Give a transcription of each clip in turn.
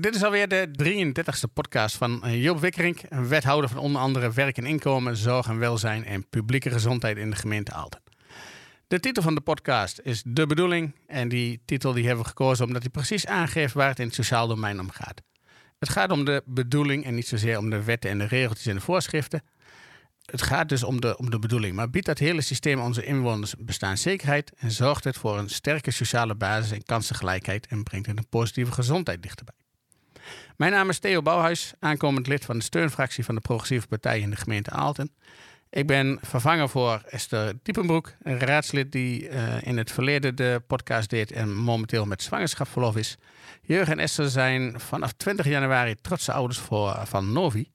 Dit is alweer de 33e podcast van eh, Joop Wikkerink, wethouder van onder andere werk en inkomen, zorg en welzijn en publieke gezondheid in de gemeente Aalten. De titel van de podcast is De Bedoeling en die titel die hebben we gekozen omdat hij precies aangeeft waar het in het sociaal domein om gaat. Het gaat om de bedoeling en niet zozeer om de wetten en de regeltjes en de voorschriften. Het gaat dus om de, om de bedoeling, maar biedt dat hele systeem onze inwoners bestaanszekerheid en zorgt het voor een sterke sociale basis en kansengelijkheid en brengt het een positieve gezondheid dichterbij. Mijn naam is Theo Bouwhuis, aankomend lid van de steunfractie van de Progressieve Partij in de gemeente Aalten. Ik ben vervanger voor Esther Diepenbroek, een raadslid die uh, in het verleden de podcast deed en momenteel met zwangerschapsverlof is. Jurgen en Esther zijn vanaf 20 januari trotse ouders voor, van Novi.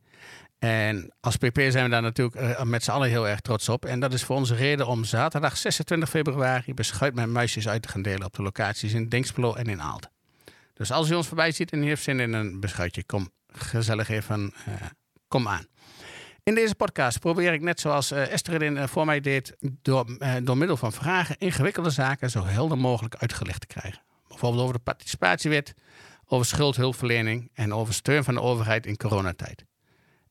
En als PP zijn we daar natuurlijk uh, met z'n allen heel erg trots op. En dat is voor onze reden om zaterdag 26 februari beschuit met muisjes uit te gaan delen op de locaties in Dinkspelo en in Aalten. Dus als u ons voorbij ziet en u heeft zin in een beschuitje, kom gezellig even, uh, kom aan. In deze podcast probeer ik net zoals uh, Esther in, voor mij deed, door, door middel van vragen ingewikkelde zaken zo helder mogelijk uitgelegd te krijgen. Bijvoorbeeld over de participatiewet, over schuldhulpverlening en over steun van de overheid in coronatijd.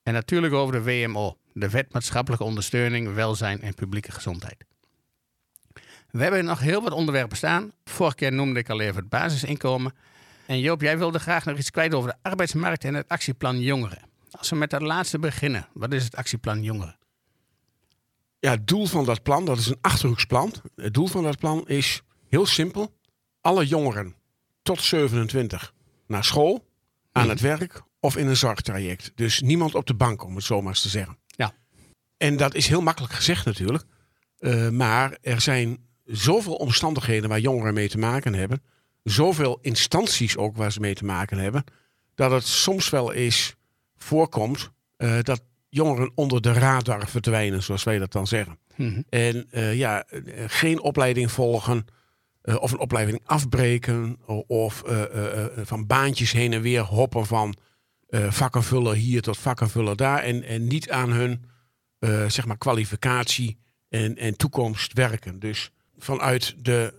En natuurlijk over de WMO, de Wet Maatschappelijke Ondersteuning, Welzijn en Publieke Gezondheid. We hebben nog heel wat onderwerpen staan. Vorige keer noemde ik al even het basisinkomen. En Joop, jij wilde graag nog iets kwijt over de arbeidsmarkt en het actieplan Jongeren. Als we met dat laatste beginnen, wat is het actieplan Jongeren? Ja, het doel van dat plan, dat is een achterhoeksplan. Het doel van dat plan is heel simpel. Alle jongeren tot 27 naar school, aan het werk of in een zorgtraject. Dus niemand op de bank, om het zo maar eens te zeggen. Ja. En dat is heel makkelijk gezegd natuurlijk. Uh, maar er zijn zoveel omstandigheden waar jongeren mee te maken hebben. Zoveel instanties ook waar ze mee te maken hebben. Dat het soms wel eens voorkomt uh, dat jongeren onder de radar verdwijnen, zoals wij dat dan zeggen. Mhm. En uh, ja, geen opleiding volgen. Uh, of een opleiding afbreken. Of van baantjes heen en weer hoppen van vakkenvuller hier tot vakkenvuller daar. En, en niet aan hun zeg maar kwalificatie en, en toekomst werken. Dus vanuit de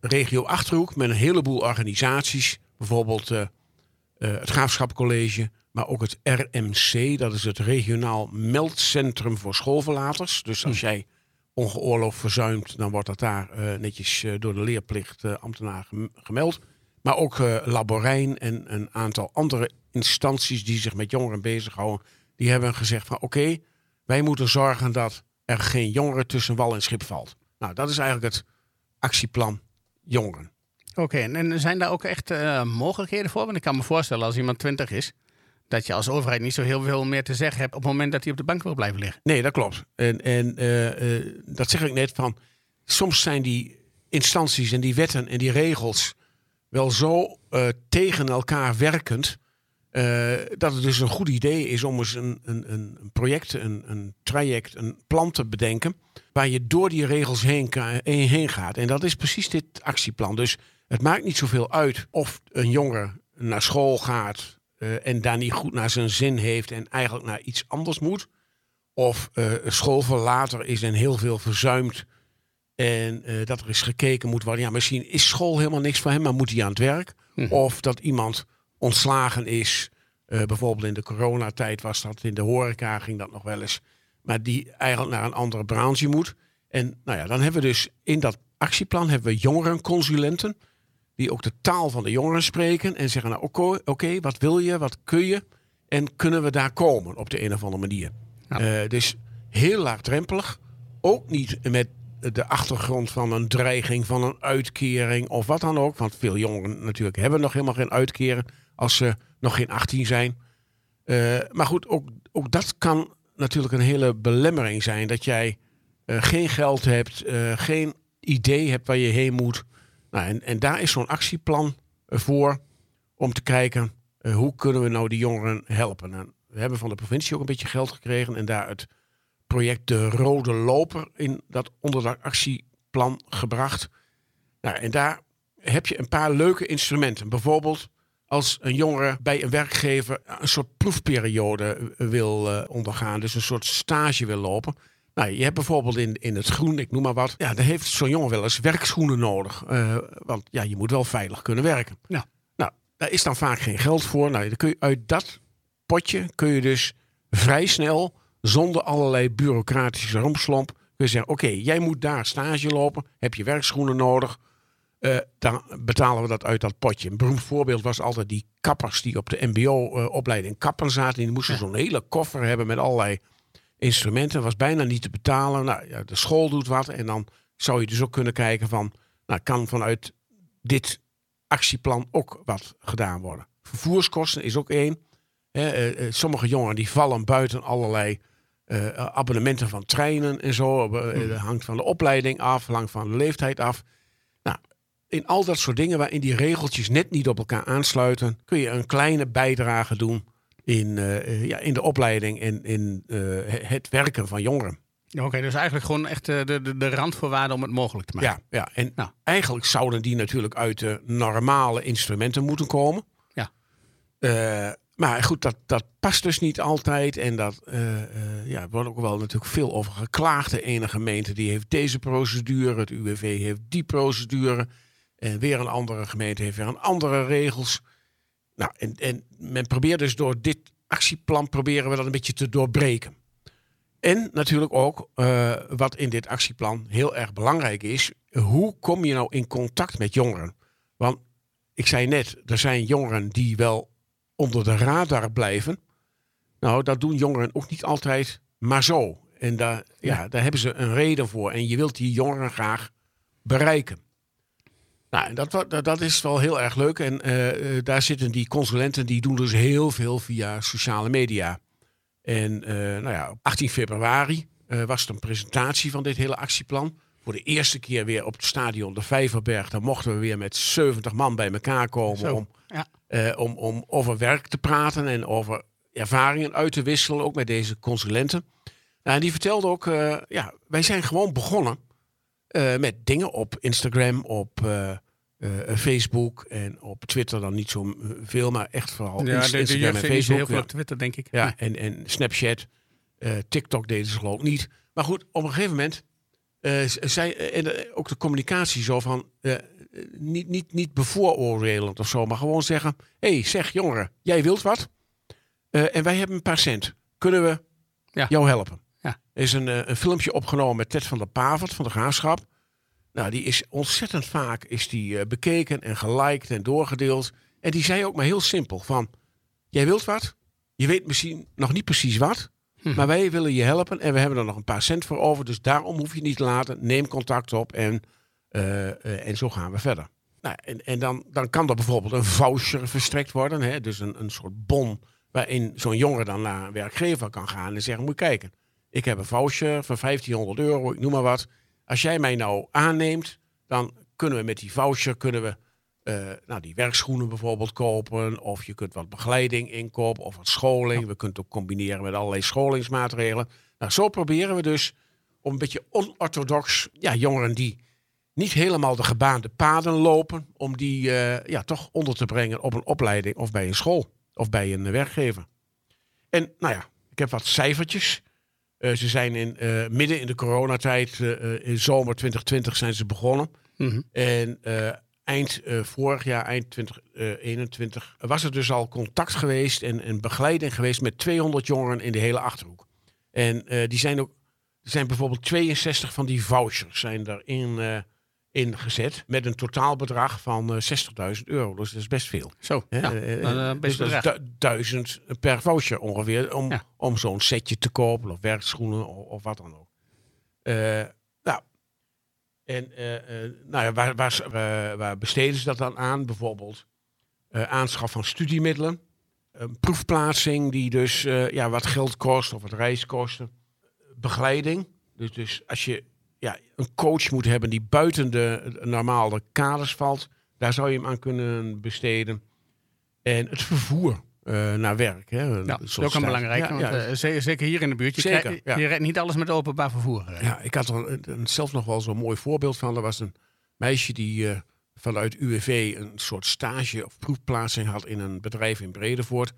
regio Achterhoek met een heleboel organisaties. Bijvoorbeeld uh, uh, het Graafschapcollege, maar ook het RMC. Dat is het regionaal meldcentrum voor schoolverlaters. Dus als jij ongeoorloofd verzuimt, dan wordt dat daar uh, netjes door de leerplicht ambtenaar gemeld. Maar ook Laborijn en een aantal andere instanties die zich met jongeren bezighouden. Die hebben gezegd van oké, okay, wij moeten zorgen dat er geen jongeren tussen wal en schip valt. Nou, dat is eigenlijk het actieplan jongeren. Oké, okay, en zijn daar ook echt uh, mogelijkheden voor? Want ik kan me voorstellen als iemand 20 is, dat je als overheid niet zo heel veel meer te zeggen hebt op het moment dat hij op de bank wil blijven liggen. Nee, dat klopt. En, en uh, uh, dat zeg ik net van, soms zijn die instanties en die wetten en die regels wel zo tegen elkaar werkend. Dat het dus een goed idee is om eens een, een, een project, een, een traject, een plan te bedenken waar je door die regels heen, heen gaat. En dat is precies dit actieplan. Dus het maakt niet zoveel uit of een jongen naar school gaat uh, en daar niet goed naar zijn zin heeft en eigenlijk naar iets anders moet. Of uh, schoolverlater is en heel veel verzuimd. En uh, dat er eens gekeken moet worden. Ja, misschien is school helemaal niks voor hem, maar moet hij aan het werk. Mhm. Of dat iemand ontslagen is. bijvoorbeeld in de coronatijd was dat in de horeca, ging dat nog wel eens maar die eigenlijk naar een andere branche moet. En nou ja, dan hebben we dus in dat actieplan hebben we jongerenconsulenten. Die ook de taal van de jongeren spreken. En zeggen, nou oké, okay, okay, wat wil je, wat kun je? En kunnen we daar komen op de een of andere manier? Ja. Uh, dus heel laagdrempelig. Ook niet met de achtergrond van een dreiging, van een uitkering of wat dan ook. Want veel jongeren natuurlijk hebben nog helemaal geen uitkering als ze nog geen 18 zijn. Uh, maar goed, ook, ook dat kan natuurlijk een hele belemmering zijn. Dat jij uh, geen geld hebt, uh, geen idee hebt waar je heen moet. Nou, en, en daar is zo'n actieplan voor om te kijken hoe kunnen we nou die jongeren helpen. Nou, we hebben van de provincie ook een beetje geld gekregen en daar het project De Rode Loper in dat onder dat actieplan gebracht. Nou, en daar heb je een paar leuke instrumenten. Bijvoorbeeld als een jongere bij een werkgever een soort proefperiode wil uh, ondergaan, dus een soort stage wil lopen. Nou, je hebt bijvoorbeeld in, in het groen, ik noem maar wat, ja, dan heeft zo'n jongen wel eens werkschoenen nodig. Uh, want ja, je moet wel veilig kunnen werken. Ja. Nou, daar is dan vaak geen geld voor. Nou, dan kun je uit dat potje kun je dus vrij snel, zonder allerlei bureaucratische rompslomp, kun je zeggen: Oké, jij moet daar stage lopen, heb je werkschoenen nodig. Uh, dan betalen we dat uit dat potje. Een beroemd voorbeeld was altijd die kappers die op de MBO-opleiding uh, kappen zaten. Die moesten zo'n hele koffer hebben met allerlei instrumenten. was bijna niet te betalen. Nou, ja, de school doet wat. En dan zou je dus ook kunnen kijken van, nou, kan vanuit dit actieplan ook wat gedaan worden. Vervoerskosten is ook één. Uh, sommige jongeren die vallen buiten allerlei abonnementen van treinen en zo. Hmm. Dat hangt van de opleiding af, hangt van de leeftijd af. In al dat soort dingen waarin die regeltjes net niet op elkaar aansluiten, kun je een kleine bijdrage doen in, ja, in de opleiding en in het werken van jongeren. Oké, dus eigenlijk gewoon echt de, de, de randvoorwaarden om het mogelijk te maken. Ja, ja. en nou. eigenlijk zouden die natuurlijk uit de normale instrumenten moeten komen. Ja. Maar goed, dat, dat past dus niet altijd. En dat ja, wordt ook wel natuurlijk veel over geklaagd. De ene gemeente die heeft deze procedure, het UWV heeft die procedure. En weer een andere gemeente heeft weer een andere regels. Nou, en, en men probeert dus door dit actieplan proberen we dat een beetje te doorbreken. En natuurlijk ook, uh, wat in dit actieplan heel erg belangrijk is, hoe kom je nou in contact met jongeren? Want ik zei net, er zijn jongeren die wel onder de radar blijven. Nou, dat doen jongeren ook niet altijd maar zo. En daar, ja. daar hebben ze een reden voor. En je wilt die jongeren graag bereiken. Nou, dat, dat is wel heel erg leuk. En uh, daar zitten die consulenten, die doen dus heel veel via sociale media. En uh, nou ja, op 18 februari uh, was er een presentatie van dit hele actieplan. Voor de eerste keer weer op het stadion de Vijverberg. Daar mochten we weer met 70 man bij elkaar komen om, ja. om, om over werk te praten en over ervaringen uit te wisselen, ook met deze consulenten. Nou, en die vertelde ook, ja, wij zijn gewoon begonnen met dingen op Instagram, op uh, Facebook en op Twitter dan niet zo veel, maar echt vooral ja, Instagram de, de en Facebook. heel veel ja. op Twitter, denk ik. Ja, en, en Snapchat, TikTok deden ze geloof ik niet. Maar goed, op een gegeven moment zei en ook de communicatie zo van niet, niet, niet bevooroordelend of zo, maar gewoon zeggen: hé, hey, zeg jongeren, jij wilt wat en wij hebben een paar cent. Kunnen we ja. jou helpen? Ja. Er is een, een filmpje opgenomen met Ted van der Pavert van de Graafschap. Nou, die is ontzettend vaak is die, uh, bekeken en geliked en doorgedeeld. En die zei ook maar heel simpel van... Jij wilt wat? Je weet misschien nog niet precies wat. Hm. Maar wij willen je helpen en we hebben er nog een paar cent voor over. Dus daarom hoef je niet te laten. Neem contact op en, uh, uh, en zo gaan we verder. Nou, en en dan, dan kan er bijvoorbeeld een voucher verstrekt worden. Hè? Dus een, een soort bon waarin zo'n jongen dan naar een werkgever kan gaan en zeggen... Moet kijken, ik heb een voucher van 1500 euro, ik noem maar wat... Als jij mij nou aanneemt, dan kunnen we met die voucher kunnen we, uh, nou, die werkschoenen bijvoorbeeld kopen. Of je kunt wat begeleiding inkopen of wat scholing. We kunnen het ook combineren met allerlei scholingsmaatregelen. Nou, zo proberen we dus om een beetje onorthodox ja, jongeren die niet helemaal de gebaande paden lopen, om die uh, ja, toch onder te brengen op een opleiding of bij een school of bij een werkgever. En nou ja, ik heb wat cijfertjes. Uh, ze zijn in, uh, midden in de coronatijd, uh, in zomer 2020 zijn ze begonnen. Mm -hmm. En eind vorig jaar, eind 2021, was er dus al contact geweest en, en begeleiding geweest met 200 jongeren in de hele Achterhoek. En die zijn ook, er zijn bijvoorbeeld 62 van die vouchers zijn erin ingezet met een totaalbedrag van uh, 60.000 euro. Dus dat is best veel. Zo, ja, uh, best dus dat duizend per voucher ongeveer om, ja. om zo'n setje te kopen of werkschoenen of, of wat dan ook. Uh, nou, en nou ja, waar, waar, waar, besteden ze dat dan aan? Bijvoorbeeld aanschaf van studiemiddelen, een proefplaatsing die dus ja, wat geld kost of wat reiskosten, begeleiding. Dus, dus als je ja, een coach moet hebben die buiten de normale kaders valt. Daar zou je hem aan kunnen besteden. En het vervoer uh, naar werk. Hè, ja, dat is ook een belangrijk. Ja, want, ja. Uh, zeker hier in de buurt. Je, zeker, krijg, je niet alles met openbaar vervoer. Uh. Ja, ik had er een, zelf nog wel zo'n mooi voorbeeld van. Er was een meisje die vanuit UWV een soort stage of proefplaatsing had in een bedrijf in Bredevoort.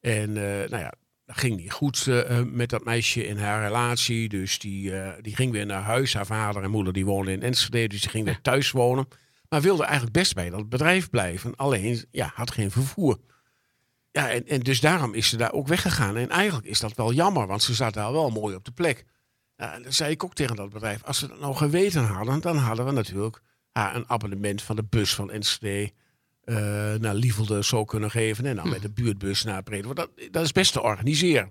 En nou ja, dat ging niet goed uh, met dat meisje in haar relatie. Dus die, uh, die ging weer naar huis. Haar vader en moeder die woonden in Enschede. Dus die ging weer thuis wonen. Maar wilde eigenlijk best bij dat bedrijf blijven. Alleen, ja, had geen vervoer. Ja, en, en dus daarom is ze daar ook weggegaan. En eigenlijk is dat wel jammer, want ze zat daar wel mooi op de plek. Ja, en dan zei ik ook tegen dat bedrijf, als we dat nou geweten hadden, dan hadden we natuurlijk haar een abonnement van de bus van Enschede eh, naar Lievelde zo kunnen geven. En dan met de buurtbus naar Brede. Dat, dat is best te organiseren.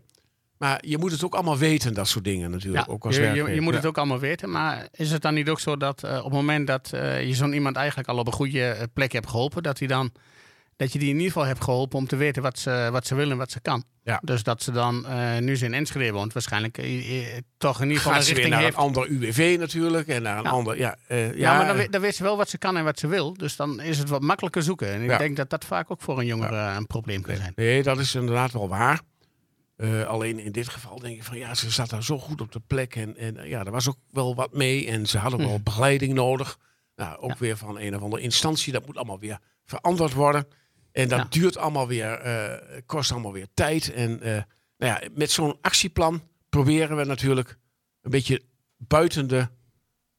Maar je moet het ook allemaal weten, dat soort dingen natuurlijk. ook als je, je, je moet Ja. het ook allemaal weten. Maar is het dan niet ook zo dat eh, op het moment dat eh, je zo'n iemand eigenlijk al op een goede plek hebt geholpen, dat, hij dan, dat je die in ieder geval hebt geholpen om te weten wat ze, wat ze wil en wat ze kan? Ja. Dus dat ze dan, eh, nu ze in Enschede woont, waarschijnlijk eh, eh, toch in ieder geval Gaat een weer richting naar heeft. een ander UWV natuurlijk. En naar een Ja. ander, ja. ja, Ja, maar dan, weet- dan weet ze wel wat ze kan en wat ze wil. Dus dan is het wat makkelijker zoeken. En ik Ja. denk dat dat vaak ook voor een jongere een probleem kan zijn. Nee, dat is inderdaad wel waar. Alleen in dit geval denk ik van ja, ze zat daar zo goed op de plek. En, en ja, er was ook wel wat mee. En ze hadden wel begeleiding nodig. Nou, ook Ja. weer van een of andere instantie. Dat moet allemaal weer veranderd worden. En dat Ja. duurt allemaal weer, eh, kost allemaal weer tijd. En eh, nou ja, met zo'n actieplan proberen we natuurlijk een beetje buiten de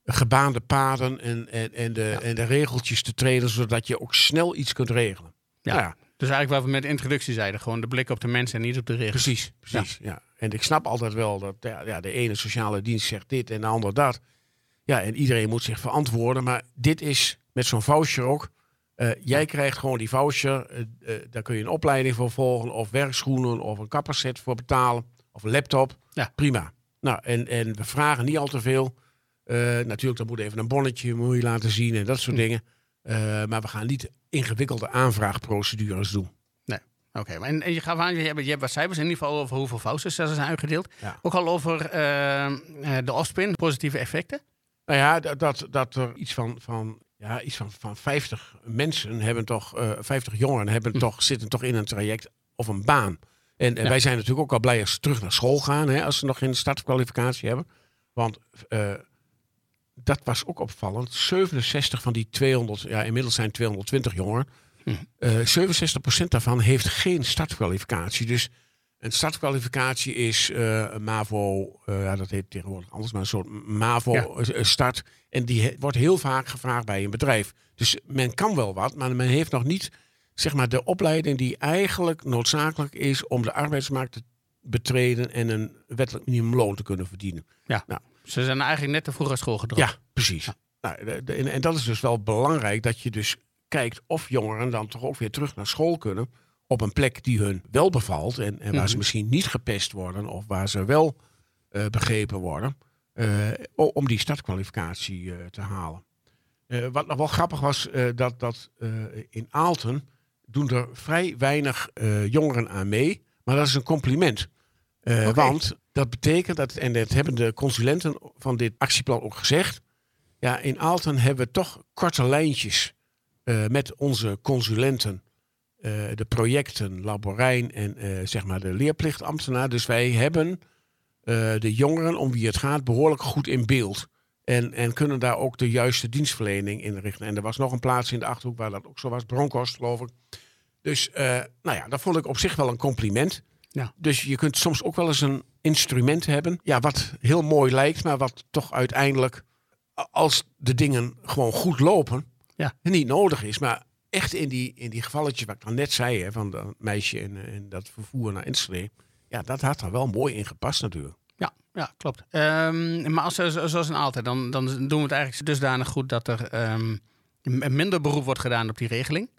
gebaande paden en, en, en, de, en de regeltjes te treden, zodat je ook snel iets kunt regelen. Ja. Nou ja, Dus eigenlijk wat we met de introductie zeiden. Gewoon de blik op de mensen en niet op de regels. Precies, precies. Ja. En ik snap altijd wel dat ja, de ene sociale dienst zegt dit en de ander dat. Ja, en iedereen moet zich verantwoorden. Maar dit is met zo'n voucher ook. eh, jij krijgt gewoon die voucher. eh, eh, daar kun je een opleiding voor volgen. Of werkschoenen of een kapperset voor betalen. Of een laptop. Ja. Prima. Nou, en, en we vragen niet al te veel. Natuurlijk, dan moet even een bonnetje moet je laten zien en dat soort Hm. dingen. Maar we gaan niet ingewikkelde aanvraagprocedures doen. Oké, maar en, en je gaf aan, je hebt, je hebt wat cijfers in ieder geval over hoeveel vouchers er zijn uitgedeeld. Ja. Ook al over de offspin, positieve effecten. Nou ja, dat, dat, er iets van, van, ja, iets van, van 50 mensen hebben toch, eh 50 jongeren hebben Hm. toch, zitten toch in een traject of een baan. En, en Ja. wij zijn natuurlijk ook al blij als ze terug naar school gaan, hè, als ze nog geen startkwalificatie hebben. Want eh, dat was ook opvallend. 67 van die 200, ja, inmiddels zijn 220 jongeren. Hm. eh 67% daarvan heeft geen startkwalificatie. Dus een startkwalificatie is eh, een MAVO, eh, ja, dat heet tegenwoordig anders, maar een soort MAVO-start. En die he- wordt heel vaak gevraagd bij een bedrijf. Dus men kan wel wat, maar men heeft nog niet zeg maar, de opleiding die eigenlijk noodzakelijk is om de arbeidsmarkt te betreden en een wettelijk minimumloon te kunnen verdienen. Ze zijn eigenlijk net te vroeg uit school gedropt. Ja, precies. Nou, de- de- en, en dat is dus wel belangrijk dat je dus kijkt of jongeren dan toch ook weer terug naar school kunnen. Op een plek die hun wel bevalt en, en waar ze Mhm. misschien niet gepest worden of waar ze wel eh, begrepen worden. eh, om die startkwalificatie eh, te halen. Wat nog wel grappig was, dat, dat in Aalten doen er vrij weinig jongeren aan mee. Maar dat is een compliment. Want dat betekent, dat, en dat hebben de consulenten van dit actieplan ook gezegd. Ja, in Aalten hebben we toch korte lijntjes met onze consulenten. Eh, de projecten, Laborijn en eh, zeg maar de leerplichtambtenaar. Dus wij hebben eh, de jongeren om wie het gaat behoorlijk goed in beeld. En, en kunnen daar ook de juiste dienstverlening in richten. En er was nog een plaats in de Achterhoek waar dat ook zo was. Bronkhorst, geloof ik. Dus nou ja, dat vond ik op zich wel een compliment. Ja. Dus je kunt soms ook wel eens een instrument hebben. Ja, wat heel mooi lijkt, maar wat toch uiteindelijk, als de dingen gewoon goed lopen, Ja. niet nodig is. Maar echt in die, in die gevalletjes wat ik dan net zei, hè, van dat meisje en, en dat vervoer naar Enschede. Ja, dat had er wel mooi in gepast natuurlijk. Ja, ja klopt. Ehm, maar als, zo- zoals in altijd, dan, dan doen we het eigenlijk dusdanig goed dat er ehm, minder beroep wordt gedaan op die regeling.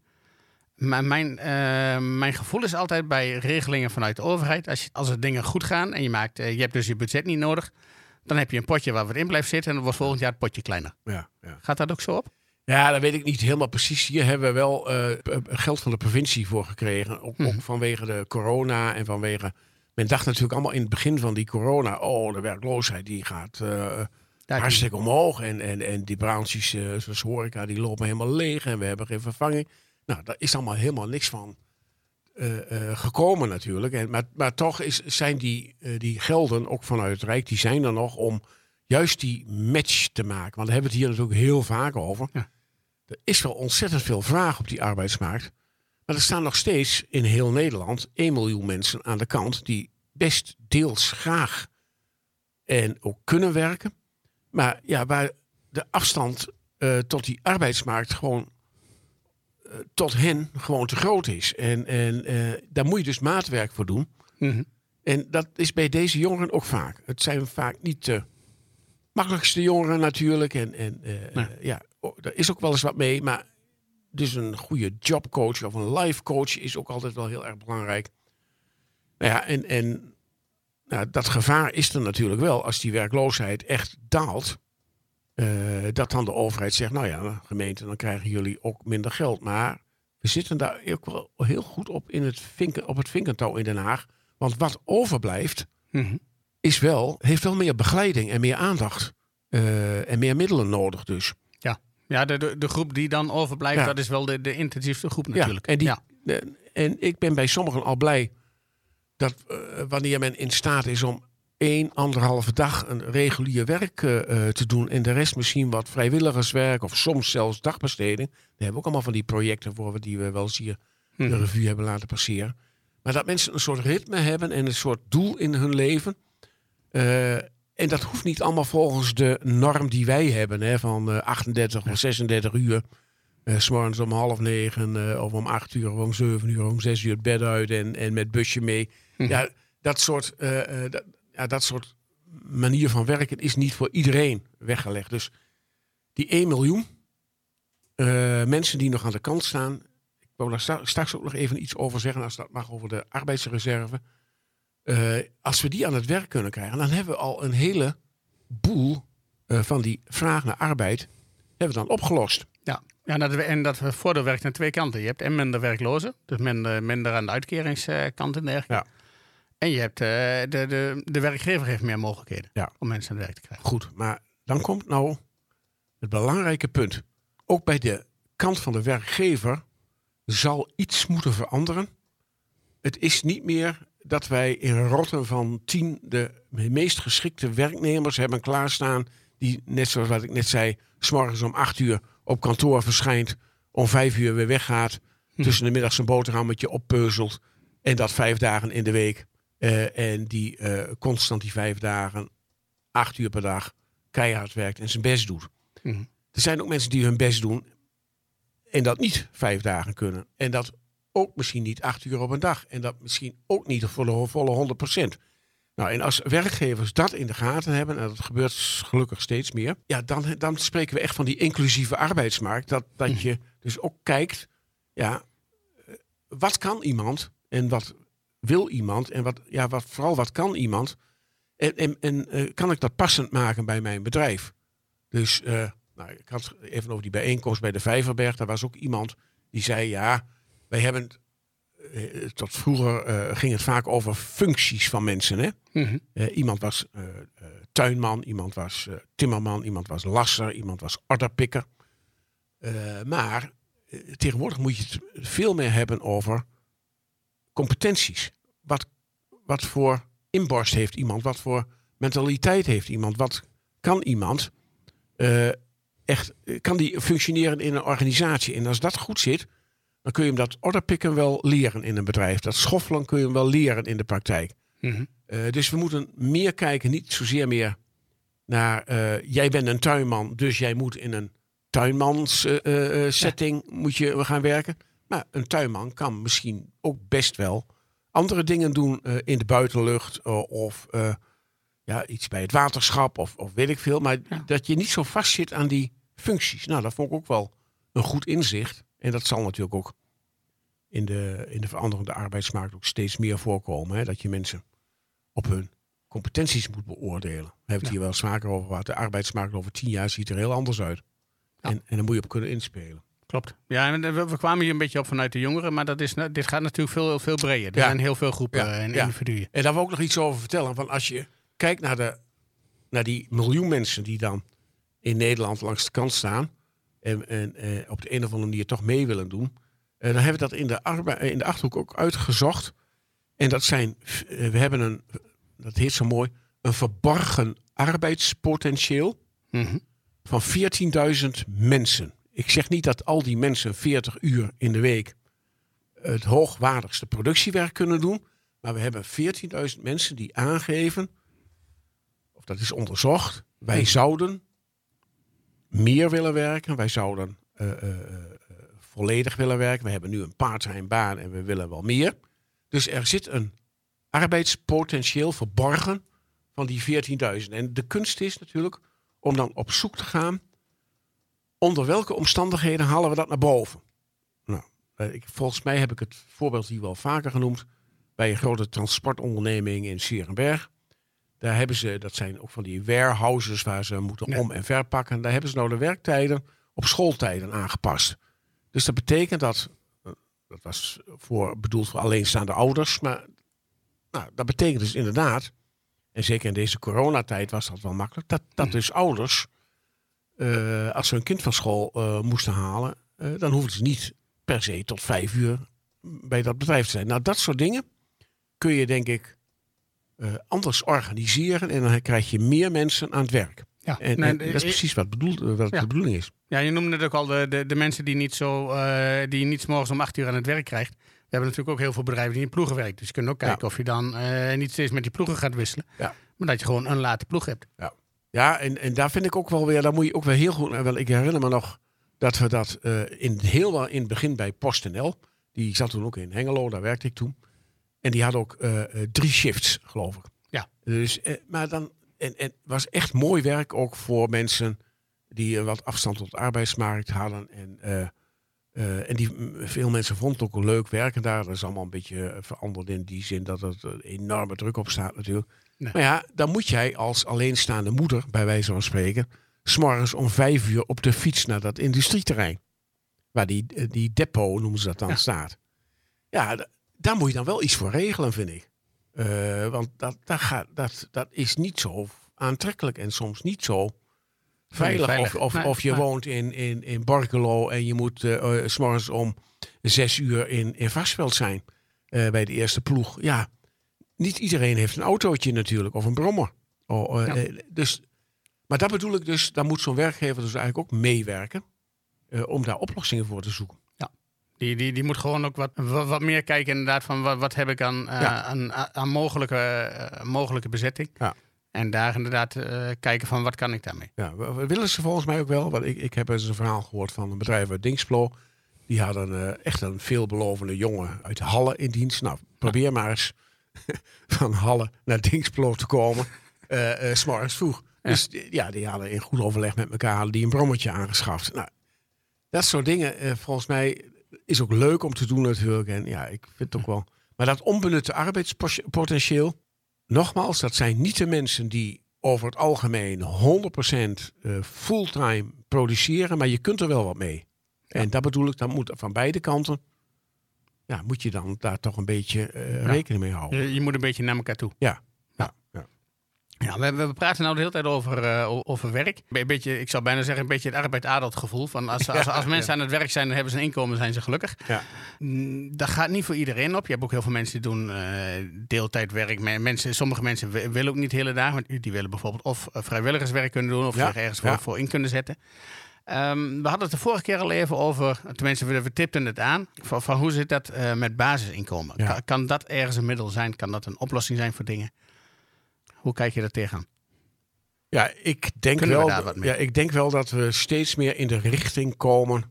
Maar mijn, eh, mijn gevoel is altijd bij regelingen vanuit de overheid, als, je, als er dingen goed gaan en je, maakt, eh, je hebt dus je budget niet nodig, dan heb je een potje waar wat in blijft zitten en dan wordt volgend jaar het potje kleiner. Ja, ja. Gaat dat ook zo op? Ja, dat weet ik niet helemaal precies. Hier hebben we wel eh, geld van de provincie voor gekregen. Ook, Mhm. ook vanwege de corona en vanwege... Men dacht natuurlijk allemaal in het begin van die corona... oh, de werkloosheid die gaat eh, hartstikke omhoog. En, en, en die branches eh, zoals horeca, die lopen helemaal leeg. En we hebben geen vervanging. Nou, daar is allemaal helemaal niks van gekomen natuurlijk. En, maar, maar toch is, zijn die, die gelden, ook vanuit het Rijk... die zijn er nog om juist die match te maken. Want daar hebben we het hier natuurlijk heel vaak over. Ja. Er is wel ontzettend veel vraag op die arbeidsmarkt. Maar er staan nog steeds in heel Nederland 1 miljoen mensen aan de kant die best deels graag en ook kunnen werken. Maar ja, waar de afstand eh, tot die arbeidsmarkt gewoon eh, tot hen gewoon te groot is. En, en eh, daar moet je dus maatwerk voor doen. Mhm. En dat is bij deze jongeren ook vaak. Het zijn vaak niet de makkelijkste jongeren natuurlijk. En, en Nee. ja, oh, daar is ook wel eens wat mee. Maar dus een goede jobcoach of een life coach is ook altijd wel heel erg belangrijk. Nou ja, en, en nou, dat gevaar is er natuurlijk wel als die werkloosheid echt daalt. eh, dat dan de overheid zegt, nou ja, gemeente, dan krijgen jullie ook minder geld. Maar we zitten daar ook wel heel goed op, in het vinken, op het vinkentouw in Den Haag. Want wat overblijft, Mhm. is wel, heeft wel meer begeleiding en meer aandacht. eh, en meer middelen nodig dus. Ja, de, de, de groep die dan overblijft, Ja. dat is wel de, de intensiefste groep natuurlijk. Ja, en, die, Ja. de- en ik ben bij sommigen al blij dat eh, wanneer men in staat is om één, anderhalve dag een regulier werk eh, eh, te doen. En de rest misschien wat vrijwilligerswerk of soms zelfs dagbesteding. Daar hebben we ook allemaal van die projecten voor we die we wel eens hier de Mhm. revue hebben laten passeren. Maar dat mensen een soort ritme hebben en een soort doel in hun leven. En dat hoeft niet allemaal volgens de norm die wij hebben, hè, van eh, 38 of 36 uur. Eh, s morgens om half negen, eh, of om acht uur, of om zeven uur, om zes uur het bed uit en, en met busje mee. Mhm. Ja, dat soort, eh, eh, dat, ja, dat soort manier van werken is niet voor iedereen weggelegd. Dus die 1 miljoen eh, mensen die nog aan de kant staan. Ik wil daar straks ook nog even iets over zeggen, als dat mag, over de arbeidsreserve. Eh, als we die aan het werk kunnen krijgen, dan hebben we al een hele boel eh, van die vraag naar arbeid hebben we dan opgelost. Ja, ja dat, we- en dat voordeel werkt aan twee kanten. Je hebt en minder werklozen, dus minder, minder aan de uitkeringskant en dergelijke. Ja. En je hebt, eh, de, de, de werkgever heeft meer mogelijkheden Ja. om mensen aan het werk te krijgen. Goed, maar dan komt nou het belangrijke punt. Ook bij de kant van de werkgever zal iets moeten veranderen. Het is niet meer dat wij in rotten van tien de meest geschikte werknemers hebben klaarstaan. Die, net zoals wat ik net zei, s'morgens om acht uur op kantoor verschijnt. Om vijf uur weer weggaat. Tussen de middag zijn boterhammetje oppeuzelt. En dat vijf dagen in de week. Eh, en die eh, constant die vijf dagen, acht uur per dag, keihard werkt en zijn best doet. Mhm. Er zijn ook mensen die hun best doen en dat niet vijf dagen kunnen. En dat ook misschien niet acht uur op een dag. En dat misschien ook niet voor de volle 100 procent. Nou, en als werkgevers dat in de gaten hebben, en dat gebeurt gelukkig steeds meer, ja, dan, dan spreken we echt van die inclusieve arbeidsmarkt. Dat, dat je dus ook kijkt, ja, eh, wat kan iemand en wat wil iemand en wat, ja, wat, vooral wat kan iemand en, en, en eh, kan ik dat passend maken bij mijn bedrijf? Dus eh, nou, ik had even over die bijeenkomst bij de Vijverberg. Daar was ook iemand die zei: Ja, wij hebben. eh, tot vroeger eh, ging het vaak over functies van mensen. Hè? Mhm. Eh, iemand was tuinman, iemand was timmerman, iemand was lasser, iemand was orderpikker. Maar tegenwoordig moet je het veel meer hebben over competenties. Wat, wat voor inborst heeft iemand? Wat voor mentaliteit heeft iemand? Wat kan iemand? echt, kan die functioneren in een organisatie? En als dat goed zit, dan kun je hem dat orderpikken wel leren in een bedrijf. Dat schoffelen kun je hem wel leren in de praktijk. Mhm. Eh, dus we moeten meer kijken, niet zozeer meer naar eh, jij bent een tuinman, dus jij moet in een tuinmans eh, setting moet je gaan werken. Maar een tuinman kan misschien ook best wel andere dingen doen in de buitenlucht of ja, iets bij het waterschap of, of weet ik veel. Maar Ja. dat je niet zo vast zit aan die functies. Nou, dat vond ik ook wel een goed inzicht. En dat zal natuurlijk ook in de, in de veranderende arbeidsmarkt ook steeds meer voorkomen. Hè? Dat je mensen op hun competenties moet beoordelen. We hebben het hier wel eens vaker over gehad. De arbeidsmarkt over tien jaar ziet er heel anders uit. En, en daar moet je op kunnen inspelen. Klopt. Ja, en we, we kwamen hier een beetje op vanuit de jongeren, maar dat is, dit gaat natuurlijk veel, veel breder. Er Ja. zijn heel veel groepen Ja, en ja. individuen. En daar wil ik ook nog iets over vertellen. Want als je kijkt naar, de, naar die miljoen mensen die dan in Nederland langs de kant staan. En, en eh, op de een of andere manier toch mee willen doen. eh, dan hebben we dat in de, arbe- in de achterhoek ook uitgezocht. En dat zijn, eh, we hebben een, dat heet zo mooi, een verborgen arbeidspotentieel Mhm. van 14.000 mensen. Ik zeg niet dat al die mensen 40 uur in de week het hoogwaardigste productiewerk kunnen doen. Maar we hebben 14.000 mensen die aangeven, of dat is onderzocht, wij Hmm. zouden meer willen werken. Wij zouden eh, eh, eh, volledig willen werken. We hebben nu een part-time baan en we willen wel meer. Dus er zit een arbeidspotentieel verborgen van die 14.000. En de kunst is natuurlijk om dan op zoek te gaan. Onder welke omstandigheden halen we dat naar boven? Nou, volgens mij heb ik het voorbeeld hier wel vaker genoemd. Bij een grote transportonderneming in Sierenberg. Daar hebben ze, dat zijn ook van die warehouses waar ze moeten Ja. om- en verpakken. Daar hebben ze nou de werktijden op schooltijden aangepast. Dus dat betekent dat, eh, dat was voor, bedoeld voor alleenstaande ouders, maar nou, dat betekent dus inderdaad, en zeker in deze coronatijd was dat wel makkelijk, dat, dat dus ouders, eh, als ze een kind van school eh, moesten halen, dan hoefden ze niet per se tot vijf uur bij dat bedrijf te zijn. Nou, dat soort dingen kun je denk ik eh, anders organiseren en dan krijg je meer mensen aan het werk. Ja, En, Nee, en dat is eh, precies wat, bedoeld, eh, wat Ja. de bedoeling is. Ja, je noemde het ook al de, de, de mensen die niet zo die niet morgens om acht uur aan het werk krijgt. We hebben natuurlijk ook heel veel bedrijven die in ploegen werken. Dus je kunt ook Ja. kijken of je dan niet steeds met die ploegen gaat wisselen. Ja. Maar dat je gewoon een late ploeg hebt. Ja, en, en daar vind ik ook wel weer, daar moet je ook wel heel goed. Wel, ik herinner me nog dat we dat eh, in, heel wel in het begin bij PostNL. Die zat toen ook in Hengelo, daar werkte ik toen. En die had ook eh, eh, drie shifts, geloof ik. Ja. Dus, eh, maar dan, en, en het was echt mooi werk ook voor mensen die wat afstand tot de arbeidsmarkt hadden. En, en die, veel mensen vonden het ook leuk werken daar. Dat is allemaal een beetje veranderd in die zin dat er een enorme druk op staat natuurlijk. Nee. Maar ja, dan moet jij als alleenstaande moeder, bij wijze van spreken, s'morgens om vijf uur op de fiets naar dat industrieterrein. Waar die, die depot, noemen ze dat dan, Ja. staat. Ja, daar moet je dan wel iets voor regelen, vind ik. Eh, want dat, dat, gaat, dat, dat is niet zo aantrekkelijk en soms niet zo veilig. veilig. Of, of, Nee, of je woont in, in, in Borkelo en je moet eh eh, 's morgens om zes uur in, in Varsveld zijn bij de eerste ploeg. Ja, niet iedereen heeft een autootje natuurlijk of een brommer. Oh, Ja. dus, maar dat bedoel ik dus, daar moet zo'n werkgever dus eigenlijk ook meewerken om daar oplossingen voor te zoeken. Die, die, die moet gewoon ook wat, wat, meer kijken inderdaad van wat, wat heb ik aan, eh, Ja. aan, aan mogelijke, eh, mogelijke bezetting. Ja. En daar inderdaad eh, kijken van wat kan ik daarmee. Ja, willen ze volgens mij ook wel. Want ik, ik heb eens een verhaal gehoord van een bedrijf uit Dingsplo. Die hadden echt een veelbelovende jongen uit Halle in dienst. Nou, probeer maar eens van Halle naar Dingsplo te komen. eh eh, 's morgens vroeg. Ja. Dus ja, die hadden in goed overleg met elkaar hadden die een brommetje aangeschaft. Nou, dat soort dingen, volgens mij, is ook leuk om te doen natuurlijk. En ja, ik vind het ook wel. Maar dat onbenutte arbeidspotentieel, nogmaals, dat zijn niet de mensen die over het algemeen 100% eh, fulltime produceren, maar je kunt er wel wat mee. Ja. En dat bedoel ik, dan moet van beide kanten, ja, moet je dan daar toch een beetje eh, rekening mee houden. Je, je moet een beetje naar elkaar toe. Ja. Ja, we, we praten nou de hele tijd over, eh, over werk. Een beetje, ik zou bijna zeggen, een beetje het arbeid-adelt gevoel. Van als, als, als mensen aan het werk zijn, dan hebben ze een inkomen, zijn ze gelukkig. Ja. Mm, Dat gaat niet voor iedereen op. Je hebt ook heel veel mensen die doen eh deeltijdwerk. Me- Mensen, sommige mensen wi- willen ook niet de hele dagen. want Die willen bijvoorbeeld of eh, vrijwilligerswerk kunnen doen of Ja, zich ergens voor, ja. voor in kunnen zetten. Ehm, we hadden het de vorige keer al even over, tenminste we, we tipten het aan, van, van hoe zit dat met basisinkomen? Kan dat ergens een middel zijn? Kan dat een oplossing zijn voor dingen? Hoe kijk je daar tegenaan? Ja, ik denk, Kunnen wel, daar wat mee? ja, ik denk wel dat we steeds meer in de richting komen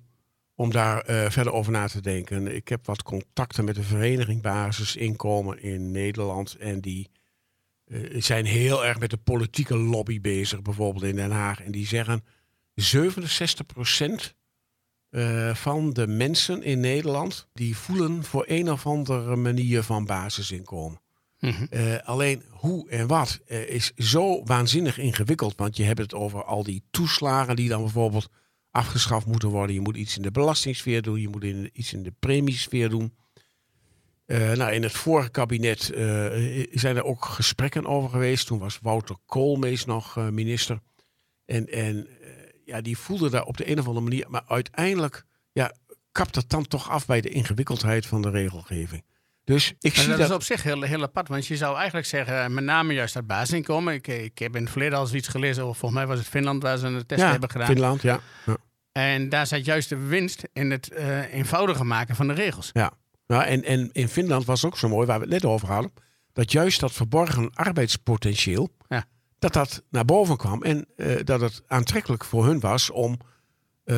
om daar eh, verder over na te denken. Ik heb wat contacten met de vereniging Basisinkomen in Nederland. En die eh, zijn heel erg met de politieke lobby bezig, bijvoorbeeld in Den Haag. En die zeggen 67% eh, van de mensen in Nederland... die voelen voor een of andere manier van basisinkomen. Mhm. Eh, alleen hoe en wat eh, is zo waanzinnig ingewikkeld. Want je hebt het over al die toeslagen die dan bijvoorbeeld afgeschaft moeten worden. Je moet iets in de belastingsfeer doen. Je moet iets in de premiesfeer doen. Eh, nou, in het vorige kabinet zijn er ook gesprekken over geweest. Toen was Wouter Koolmees nog minister. En, en ja, die voelde daar op de een of andere manier. Maar uiteindelijk ja, kapt het dan toch af bij de ingewikkeldheid van de regelgeving. Dus ik zie dat dat. is op zich heel, heel apart, want je zou eigenlijk zeggen, eh, met name juist dat basisinkomen. Ik, ik heb in het verleden al zoiets gelezen, over, volgens mij was het Finland waar ze een test ja, hebben gedaan. Finland, ja. ja. En daar zat juist de winst in het eh, eenvoudiger maken van de regels. ja. Nou, en, en in Finland was ook zo mooi, waar we het net over hadden. Dat juist dat verborgen arbeidspotentieel. Ja. dat dat naar boven kwam. En eh, dat het aantrekkelijk voor hun was om, eh,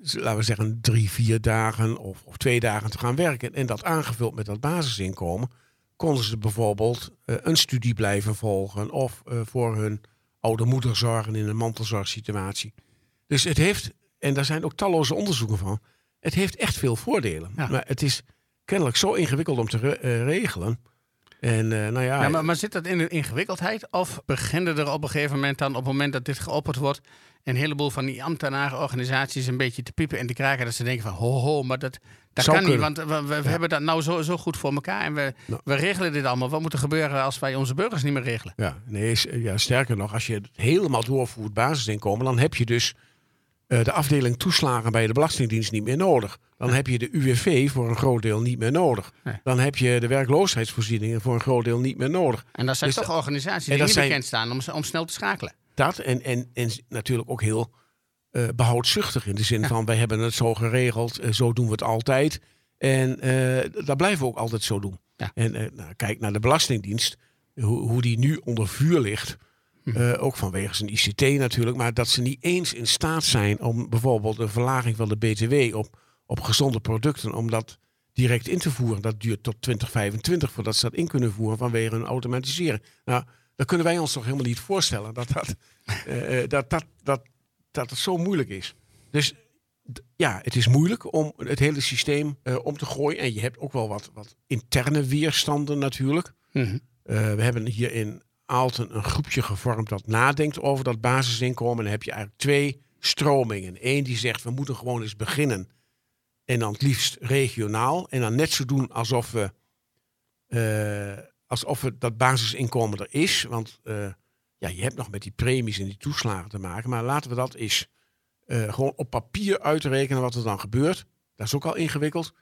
laten we zeggen, drie, vier dagen of, of twee dagen te gaan werken. En dat aangevuld met dat basisinkomen, konden ze bijvoorbeeld eh, een studie blijven volgen of eh, voor hun oude moeder zorgen in een mantelzorgsituatie. Dus het heeft, en daar zijn ook talloze onderzoeken van, het heeft echt veel voordelen. Ja. Maar het is kennelijk zo ingewikkeld om te re- regelen. En nou ja, Ja, maar, maar zit dat in de ingewikkeldheid? Of beginnen er op een gegeven moment dan, op het moment dat dit geopperd wordt, een heleboel van die ambtenarenorganisaties een beetje te piepen en te kraken, dat ze denken van, ho, ho, maar dat, dat Zou kan niet, want we, we hebben dat nou zo, zo goed voor elkaar en we, Nou. we regelen dit allemaal. Wat moet er gebeuren als wij onze burgers niet meer regelen? Ja, nee, ja, sterker nog, als je het helemaal doorvoert basisinkomen, dan heb je dus eh, de afdeling toeslagen bij de Belastingdienst niet meer nodig. Dan heb je de UWV voor een groot deel niet meer nodig. Nee. Dan heb je de werkloosheidsvoorzieningen voor een groot deel niet meer nodig. En dat zijn Dus toch organisaties die niet bekend staan om, om snel te schakelen. Dat en, en, en natuurlijk ook heel eh behoudzuchtig in de zin van wij hebben het zo geregeld, eh, zo doen we het altijd. En eh, dat blijven we ook altijd zo doen. Ja. En nou, kijk naar de Belastingdienst, hoe, hoe die nu onder vuur ligt. Hm. Ook vanwege zijn ICT natuurlijk, maar dat ze niet eens in staat zijn om bijvoorbeeld een verlaging van de BTW op, op gezonde producten, om dat direct in te voeren. Dat duurt tot 2025 voordat ze dat in kunnen voeren vanwege hun automatiseren. Nou, dan kunnen wij ons toch helemaal niet voorstellen dat dat, eh, dat, dat, dat, dat het zo moeilijk is. Dus ja, het is moeilijk om het hele systeem eh, om te gooien. En je hebt ook wel wat, wat interne weerstanden natuurlijk. Mhm. We hebben hier in Aalten een groepje gevormd dat nadenkt over dat basisinkomen. En dan heb je eigenlijk twee stromingen. Eén die zegt we moeten gewoon eens beginnen. En dan het liefst regionaal. En dan net zo doen alsof we, alsof we dat basisinkomen er is. Want eh, ja, je hebt nog met die premies en die toeslagen te maken. Maar laten we dat eens eh, gewoon op papier uitrekenen wat er dan gebeurt. Dat is ook al ingewikkeld.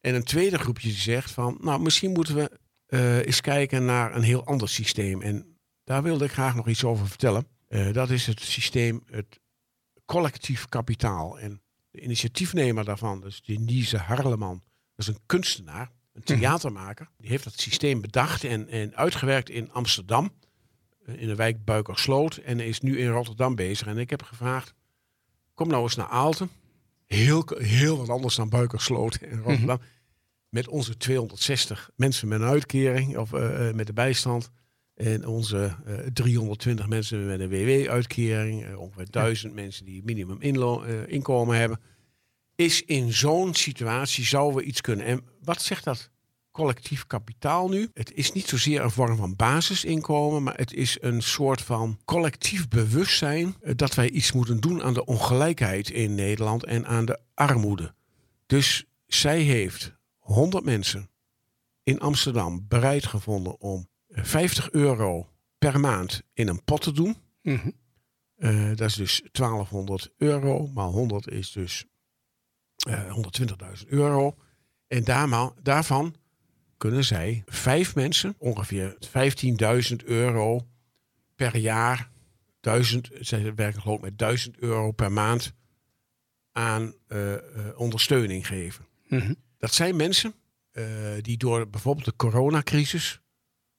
En een tweede groepje die zegt van, nou misschien moeten we eh, eens kijken naar een heel ander systeem. En daar wilde ik graag nog iets over vertellen. Dat is het systeem, het collectief kapitaal. En de initiatiefnemer daarvan, dus Denise Harleman, dat is een kunstenaar, een theatermaker. Die heeft dat systeem bedacht en, en uitgewerkt in Amsterdam, eh, in de wijk Buikersloot. En is nu in Rotterdam bezig. En ik heb gevraagd, kom nou eens naar Aalten. Heel, heel wat anders dan Buikersloot in Rotterdam. Met onze 260 mensen met een uitkering of eh, eh, met de bijstand. En onze eh, 320 mensen met een WW-uitkering. ongeveer 1000 mensen die minimum inlo- inkomen hebben. Is in zo'n situatie zouden we iets kunnen. En wat zegt dat collectief kapitaal nu? Het is niet zozeer een vorm van basisinkomen, maar het is een soort van collectief bewustzijn eh, dat wij iets moeten doen aan de ongelijkheid in Nederland en aan de armoede. Dus zij heeft 100 mensen in Amsterdam bereid gevonden om eh, 50 euro per maand in een pot te doen. Mhm. Eh, dat is dus 1200 euro, maar 100 is dus eh 120.000 euro. En daarma- daarvan kunnen zij vijf mensen ongeveer 15.000 euro per jaar, 1000, zij werken geloof ik met 1000 euro per maand aan eh, eh, ondersteuning geven. Mhm. Dat zijn mensen eh, die door bijvoorbeeld de coronacrisis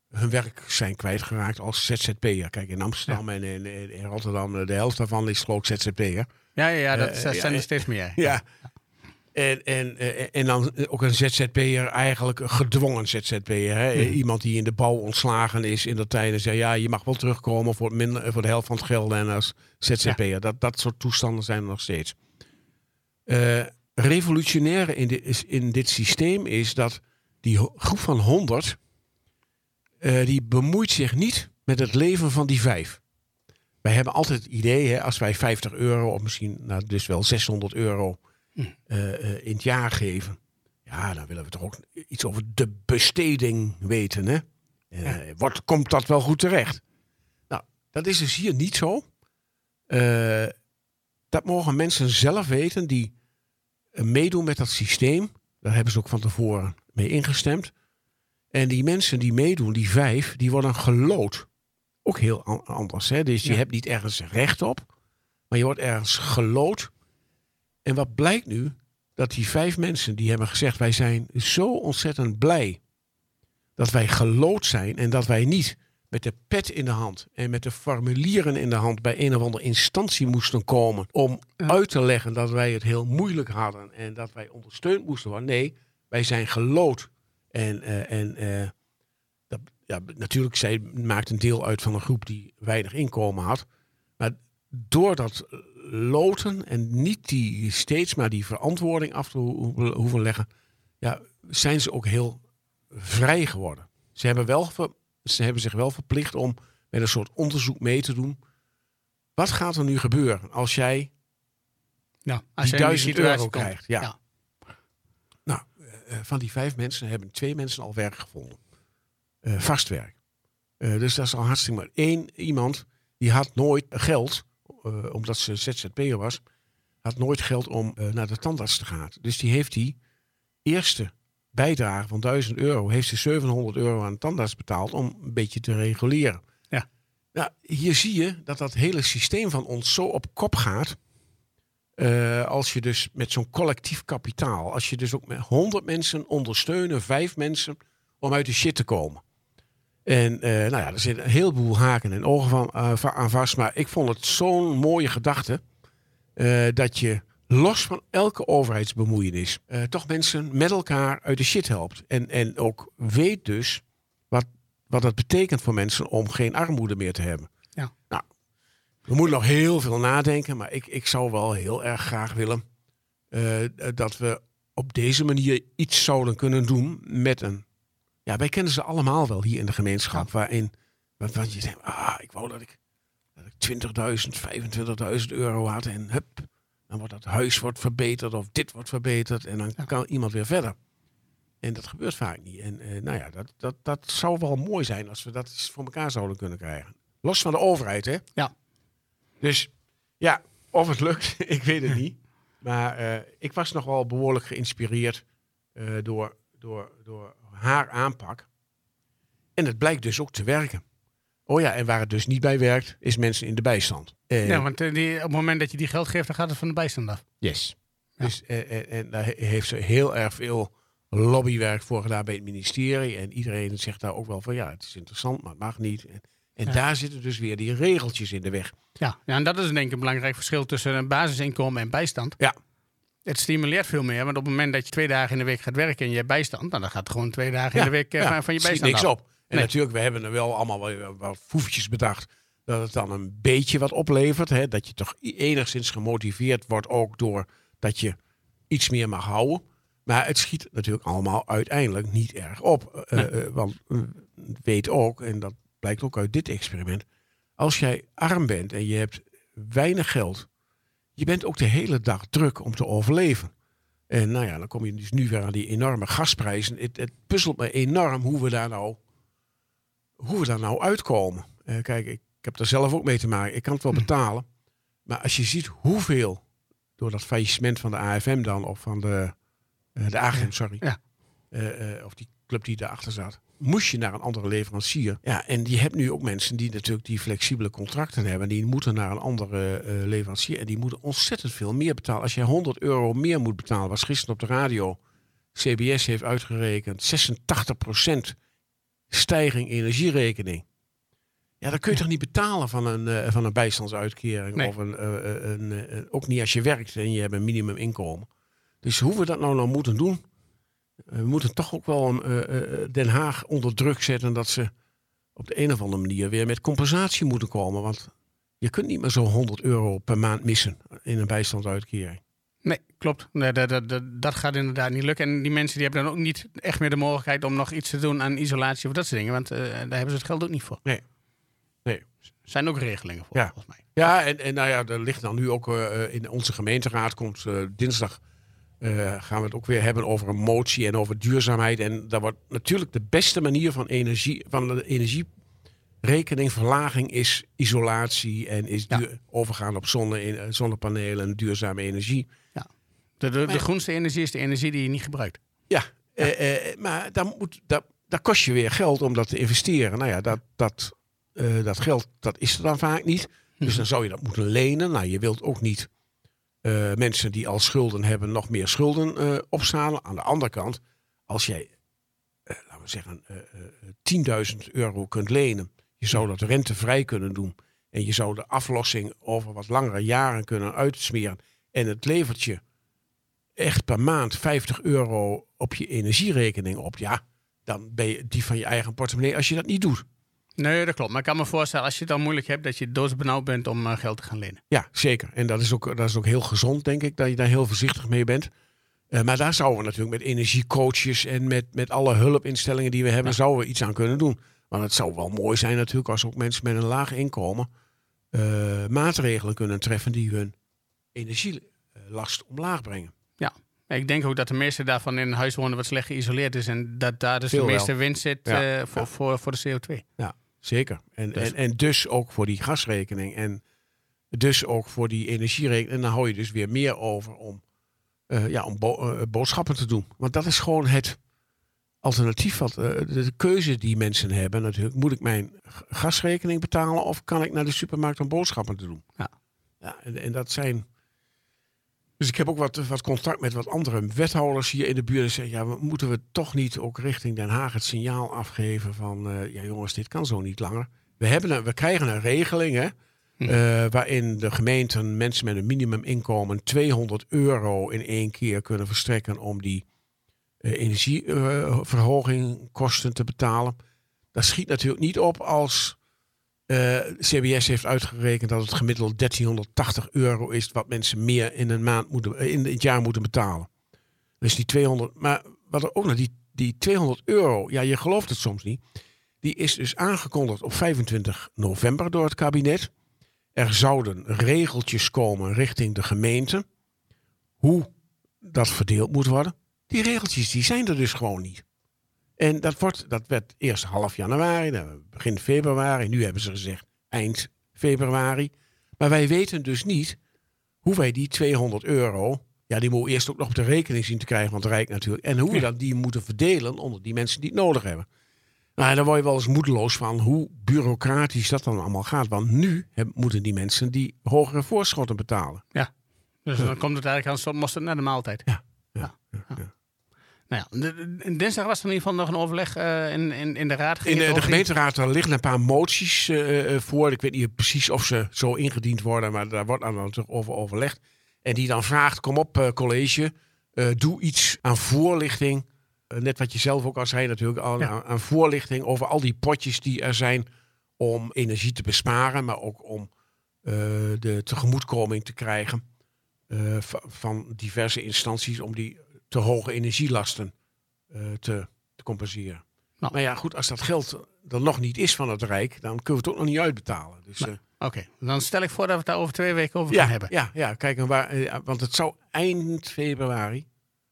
hun werk zijn kwijtgeraakt als ZZP'er. Kijk, in Amsterdam en in, in, Rotterdam, eh, de helft daarvan is geloof ik ZZP'er. Ja, ja, ja, dat Eh, zijn er eh, steeds meer. Ja. En, en, eh, en dan ook een ZZP'er, eigenlijk een gedwongen ZZP'er. Hè? Mhm. Iemand die in de bouw ontslagen is in dat tijd en zei... ja, je mag wel terugkomen voor, minder, voor de helft van het geld en als ZZP'er. Dat, dat soort toestanden zijn er nog steeds. Eh revolutionaire in, dit- is- in dit systeem is dat die groep van 100... eh, die bemoeit zich niet met het leven van die vijf. Wij hebben altijd het idee, hè, als wij 50 euro of misschien nou, dus wel 600 euro in het jaar geven. Ja, dan willen we toch ook iets over de besteding weten. Hè? Eh, wordt, komt dat wel goed terecht? Nou, dat is dus hier niet zo. Eh, dat mogen mensen zelf weten die eh, meedoen met dat systeem. Daar hebben ze ook van tevoren mee ingestemd. En die mensen die meedoen, die vijf, die worden gelood. Ook heel an- anders. Hè? Dus je hebt niet ergens recht op, maar je wordt ergens gelood. En wat blijkt nu? Dat die vijf mensen die hebben gezegd: wij zijn zo ontzettend blij dat wij gelood zijn en dat wij niet met de pet in de hand en met de formulieren in de hand bij een of andere instantie moesten komen om Ja. uit te leggen dat wij het heel moeilijk hadden en dat wij ondersteund moesten worden. Nee, wij zijn gelood. En, eh, en eh, dat, ja, natuurlijk, zij maakt een deel uit van een groep die weinig inkomen had. Maar door dat loten en niet die steeds maar die verantwoording af te ho- hoeven leggen, ja, zijn ze ook heel vrij geworden. Ze hebben, wel ver- ze hebben zich wel verplicht om met een soort onderzoek mee te doen. Wat gaat er nu gebeuren als jij Ja, die je in duizend euro komt. krijgt? Ja. Ja. Nou, eh, van die vijf mensen hebben twee mensen al werk gevonden. Eh, vast werk. Eh, dus dat is al hartstikke maar. Eén iemand die had nooit geld, eh, omdat ze ZZP'er was, had nooit geld om eh, naar de tandarts te gaan. Dus die heeft die eerste bijdrage van 1000 euro, heeft ze 700 euro aan de tandarts betaald om een beetje te reguleren. Ja. Nou, hier zie je dat dat hele systeem van ons zo op kop gaat. eh, als je dus met zo'n collectief kapitaal, als je dus ook met 100 mensen ondersteunen, vijf mensen, om uit de shit te komen. En eh, nou ja, er zitten een heleboel haken en ogen van, eh, aan vast. Maar ik vond het zo'n mooie gedachte. eh, dat je los van elke overheidsbemoeienis. toch mensen met elkaar uit de shit helpt. En, en ook weet dus wat, wat dat betekent voor mensen om geen armoede meer te hebben. Ja. Nou, we moeten nog heel veel nadenken. Maar ik, ik zou wel heel erg graag willen dat we op deze manier iets zouden kunnen doen met een. Ja, wij kennen ze allemaal wel hier in de gemeenschap. Waarin wat, wat je denkt, ah, ik wou dat ik, dat ik 20.000, 25.000 euro had. En hup, dan wordt dat huis wordt verbeterd of dit wordt verbeterd. En dan kan iemand weer verder. En dat gebeurt vaak niet. En eh, nou ja, dat, dat, dat zou wel mooi zijn als we dat eens voor elkaar zouden kunnen krijgen. Los van de overheid, hè? Ja. Dus ja, of het lukt, ik weet het niet. Maar eh, ik was nog wel behoorlijk geïnspireerd eh, door, door, door haar aanpak. En het blijkt dus ook te werken. Oh ja, en waar het dus niet bij werkt, is mensen in de bijstand. Eh, Ja, want eh, die, op het moment dat je die geld geeft, dan gaat het van de bijstand af. Yes. Ja. Dus, eh, en, en daar he- heeft ze heel erg veel lobbywerk voor gedaan bij het ministerie. En iedereen zegt daar ook wel van ja, het is interessant, maar het mag niet. En, en Ja. daar zitten dus weer die regeltjes in de weg. Ja. ja, en dat is denk ik een belangrijk verschil tussen een basisinkomen en bijstand. Ja. Het stimuleert veel meer, want op het moment dat je twee dagen in de week gaat werken en je hebt bijstand, nou, dan gaat het gewoon twee dagen in de week eh, van, van je bijstand niks af. op. En Nee. natuurlijk, we hebben er wel allemaal wel wat foefjes bedacht. Dat het dan een beetje wat oplevert. Hè? Dat je toch enigszins gemotiveerd wordt ook door dat je iets meer mag houden. Maar het schiet natuurlijk allemaal uiteindelijk niet erg op. Eh, Nee. eh, want weet ook, en dat blijkt ook uit dit experiment. Als jij arm bent en je hebt weinig geld. Je bent ook de hele dag druk om te overleven. En nou ja, dan kom je dus nu weer aan die enorme gasprijzen. Het, het puzzelt me enorm hoe we daar nou, hoe we daar nou uitkomen. Eh, kijk, ik, ik heb er zelf ook mee te maken. Ik kan het wel Hm. betalen. Maar als je ziet hoeveel door dat faillissement van de AFM dan, of van de, eh, de AGM, sorry. Ja. Eh, of die club die daarachter zat. Moest je naar een andere leverancier. Ja, en je hebt nu ook mensen die natuurlijk die flexibele contracten hebben. Die moeten naar een andere eh, leverancier. En die moeten ontzettend veel meer betalen. Als jij 100 euro meer moet betalen, was gisteren op de radio. CBS heeft uitgerekend 86% stijging energierekening. Ja, dat kun je toch niet betalen van een, eh, van een bijstandsuitkering. Nee. Of een, eh, een, ook niet als je werkt en je hebt een minimuminkomen. Dus hoe we dat nou, nou moeten doen. Eh, We moeten toch ook wel eh, eh, Den Haag onder druk zetten dat ze op de een of andere manier weer met compensatie moeten komen. Want je kunt niet meer zo'n 100 euro per maand missen in een bijstandsuitkering. Nee, klopt. Nee, dat, dat, dat, dat gaat inderdaad niet lukken. En die mensen die hebben dan ook niet echt meer de mogelijkheid om nog iets te doen aan isolatie of dat soort dingen. Want daar hebben ze het geld ook niet voor. Nee. Nee. Er zijn ook regelingen voor, Ja. volgens mij. Ja, en, en nou ja, er ligt dan nu ook in onze gemeenteraad komt dinsdag eh, gaan we het ook weer hebben over een motie en over duurzaamheid. En dat wordt natuurlijk de beste manier van energie, van de energierekeningverlaging is isolatie en is Ja. duur- overgaan op zonne, eh, zonnepanelen en duurzame energie. De, de, de Maar- groenste energie is de energie die je niet gebruikt. Ja, eh, eh, maar dan moet, dat, dat kost je weer geld om dat te investeren. Nou ja, dat, dat, eh, dat geld dat is er dan vaak niet. Dus dan zou je dat moeten lenen. Nou, je wilt ook niet eh, mensen die al schulden hebben nog meer schulden opzalen. Aan de andere kant, als jij, eh, laten we zeggen, eh, eh, 10.000 euro kunt lenen. Je zou dat rentevrij kunnen doen. En je zou de aflossing over wat langere jaren kunnen uitsmeren. En het levert je echt per maand 50 euro op je energierekening op. Ja, dan ben je die van je eigen portemonnee als je dat niet doet. Nee, dat klopt. Maar ik kan me voorstellen, als je het dan moeilijk hebt, dat je doodsbenauwd bent om eh, geld te gaan lenen. Ja, zeker. En dat is, ook, dat is ook heel gezond, denk ik, dat je daar heel voorzichtig mee bent. Uh, maar daar zouden we natuurlijk met energiecoaches en met, met alle hulpinstellingen die we hebben, Ja. zouden we iets aan kunnen doen. Want het zou wel mooi zijn natuurlijk als ook mensen met een laag inkomen eh, maatregelen kunnen treffen die hun energielast omlaag brengen. Ik denk ook dat de meeste daarvan in een huis wonen wat slecht geïsoleerd is. En dat daar dus Veel de wel. meeste winst zit Ja. eh, voor, Ja. Voor, voor de CO2. Zeker. En Dus- en, en dus ook voor die gasrekening. En dus ook voor die energierekening. En dan hou je dus weer meer over om, eh, ja, om bo- eh, boodschappen te doen. Want dat is gewoon het alternatief. Wat, eh, de, keuze die mensen hebben natuurlijk. Moet ik mijn gasrekening betalen of kan ik naar de supermarkt om boodschappen te doen? Ja. ja en, en dat zijn... Dus ik heb ook wat, wat contact met wat andere wethouders hier in de buurt. En zeggen, ja, we- moeten we toch niet ook richting Den Haag het signaal afgeven van... eh, ja jongens, dit kan zo niet langer. We, hebben een, we krijgen een regeling hè, Hm. eh, waarin de gemeenten mensen met een minimuminkomen 200 euro in één keer kunnen verstrekken om die eh, energieverhoging kosten te betalen. Dat schiet natuurlijk niet op als eh, CBS heeft uitgerekend dat het gemiddeld 1380 euro is wat mensen meer in een maand moeten, eh, in het jaar moeten betalen. Dus die 200, maar wat er ook nog, die, die 200 euro, ja, je gelooft het soms niet. Die is dus aangekondigd op 25 november door het kabinet. Er zouden regeltjes komen richting de gemeente. Hoe dat verdeeld moet worden. Die regeltjes die zijn er dus gewoon niet. En dat, wordt, dat werd eerst half januari, dan begin februari. Nu hebben ze gezegd eind februari. Maar wij weten dus niet hoe wij die 200 euro... Ja, die moeten we eerst ook nog op de rekening zien te krijgen, want Rijk natuurlijk. En hoe we Ja. dat die moeten verdelen onder die mensen die het nodig hebben. Nou, daar word je wel eens moedeloos van hoe bureaucratisch dat dan allemaal gaat. Want nu moeten die mensen die hogere voorschotten betalen. Dus dan komt het eigenlijk aan mosterd naar de maaltijd. Ja. Ja. Ja, de- de- dinsdag was er in ieder geval nog een overleg eh, in, in, in de raad. Ging In de, gemeenteraad daar liggen een paar moties eh, eh, voor. Ik weet niet precies of ze zo ingediend worden, maar daar wordt dan over overlegd. En die dan vraagt, kom op college, doe iets aan voorlichting. Net wat je zelf ook al zei natuurlijk, al, Ja. aan, aan voorlichting over al die potjes die er zijn om energie te besparen, maar ook om de tegemoetkoming te krijgen va- van diverse instanties om die te hoge energielasten eh, te, te compenseren. Nou. Maar ja, goed, als dat geld er nog niet is van het Rijk, dan kunnen we het ook nog niet uitbetalen. Dus, eh, Oké, dan stel ik voor dat we het daar over twee weken over ja, gaan hebben. ja, ja, kijk, waar, eh, want het zou eind februari,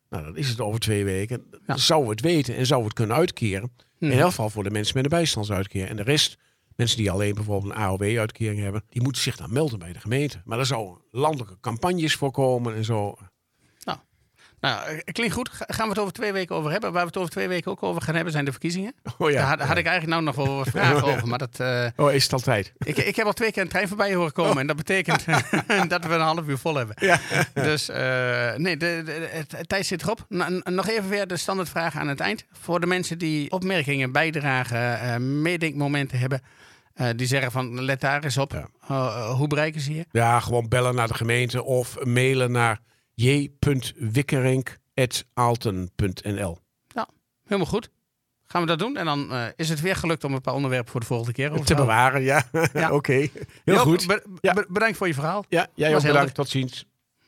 nou dan is het over twee weken, Ja. zou we het weten en zou we het kunnen uitkeren. Mhm. In elk geval voor de mensen met een bijstandsuitkering. En de rest, mensen die alleen bijvoorbeeld een AOW-uitkering hebben, die moeten zich dan melden bij de gemeente. Maar daar zouden landelijke campagnes voor komen en zo. Nou, eh, klinkt goed. Ga- Gaan we het over twee weken over hebben. Waar we het over twee weken ook over gaan hebben zijn de verkiezingen. Oh Daar had, had ik eigenlijk nou nog wel wat vragen over. Maar dat, eh, Oh, is het altijd? ik, ik heb al twee keer een trein voorbij horen komen. En dat betekent dat we een half uur vol hebben. Ja. Dus eh, nee, de, de- het tijd zit erop. Nog even weer de standaardvragen aan het eind. Voor de mensen die opmerkingen, bijdragen, eh meedenkmomenten hebben. eh, die zeggen van let daar eens op. Ja. Eh, eh, hoe bereiken ze je? Ja, gewoon bellen naar de gemeente of mailen naar j.wikkerink.aalten.nl. Helemaal goed. Gaan we dat doen? En dan eh, is het weer gelukt om een paar onderwerpen voor de volgende keer over Te bewaren, ja. Ja. Oké, heel Joop, goed. be- Ja. be- bedankt voor je verhaal. Ja, jij ook bedankt. Tot ziens.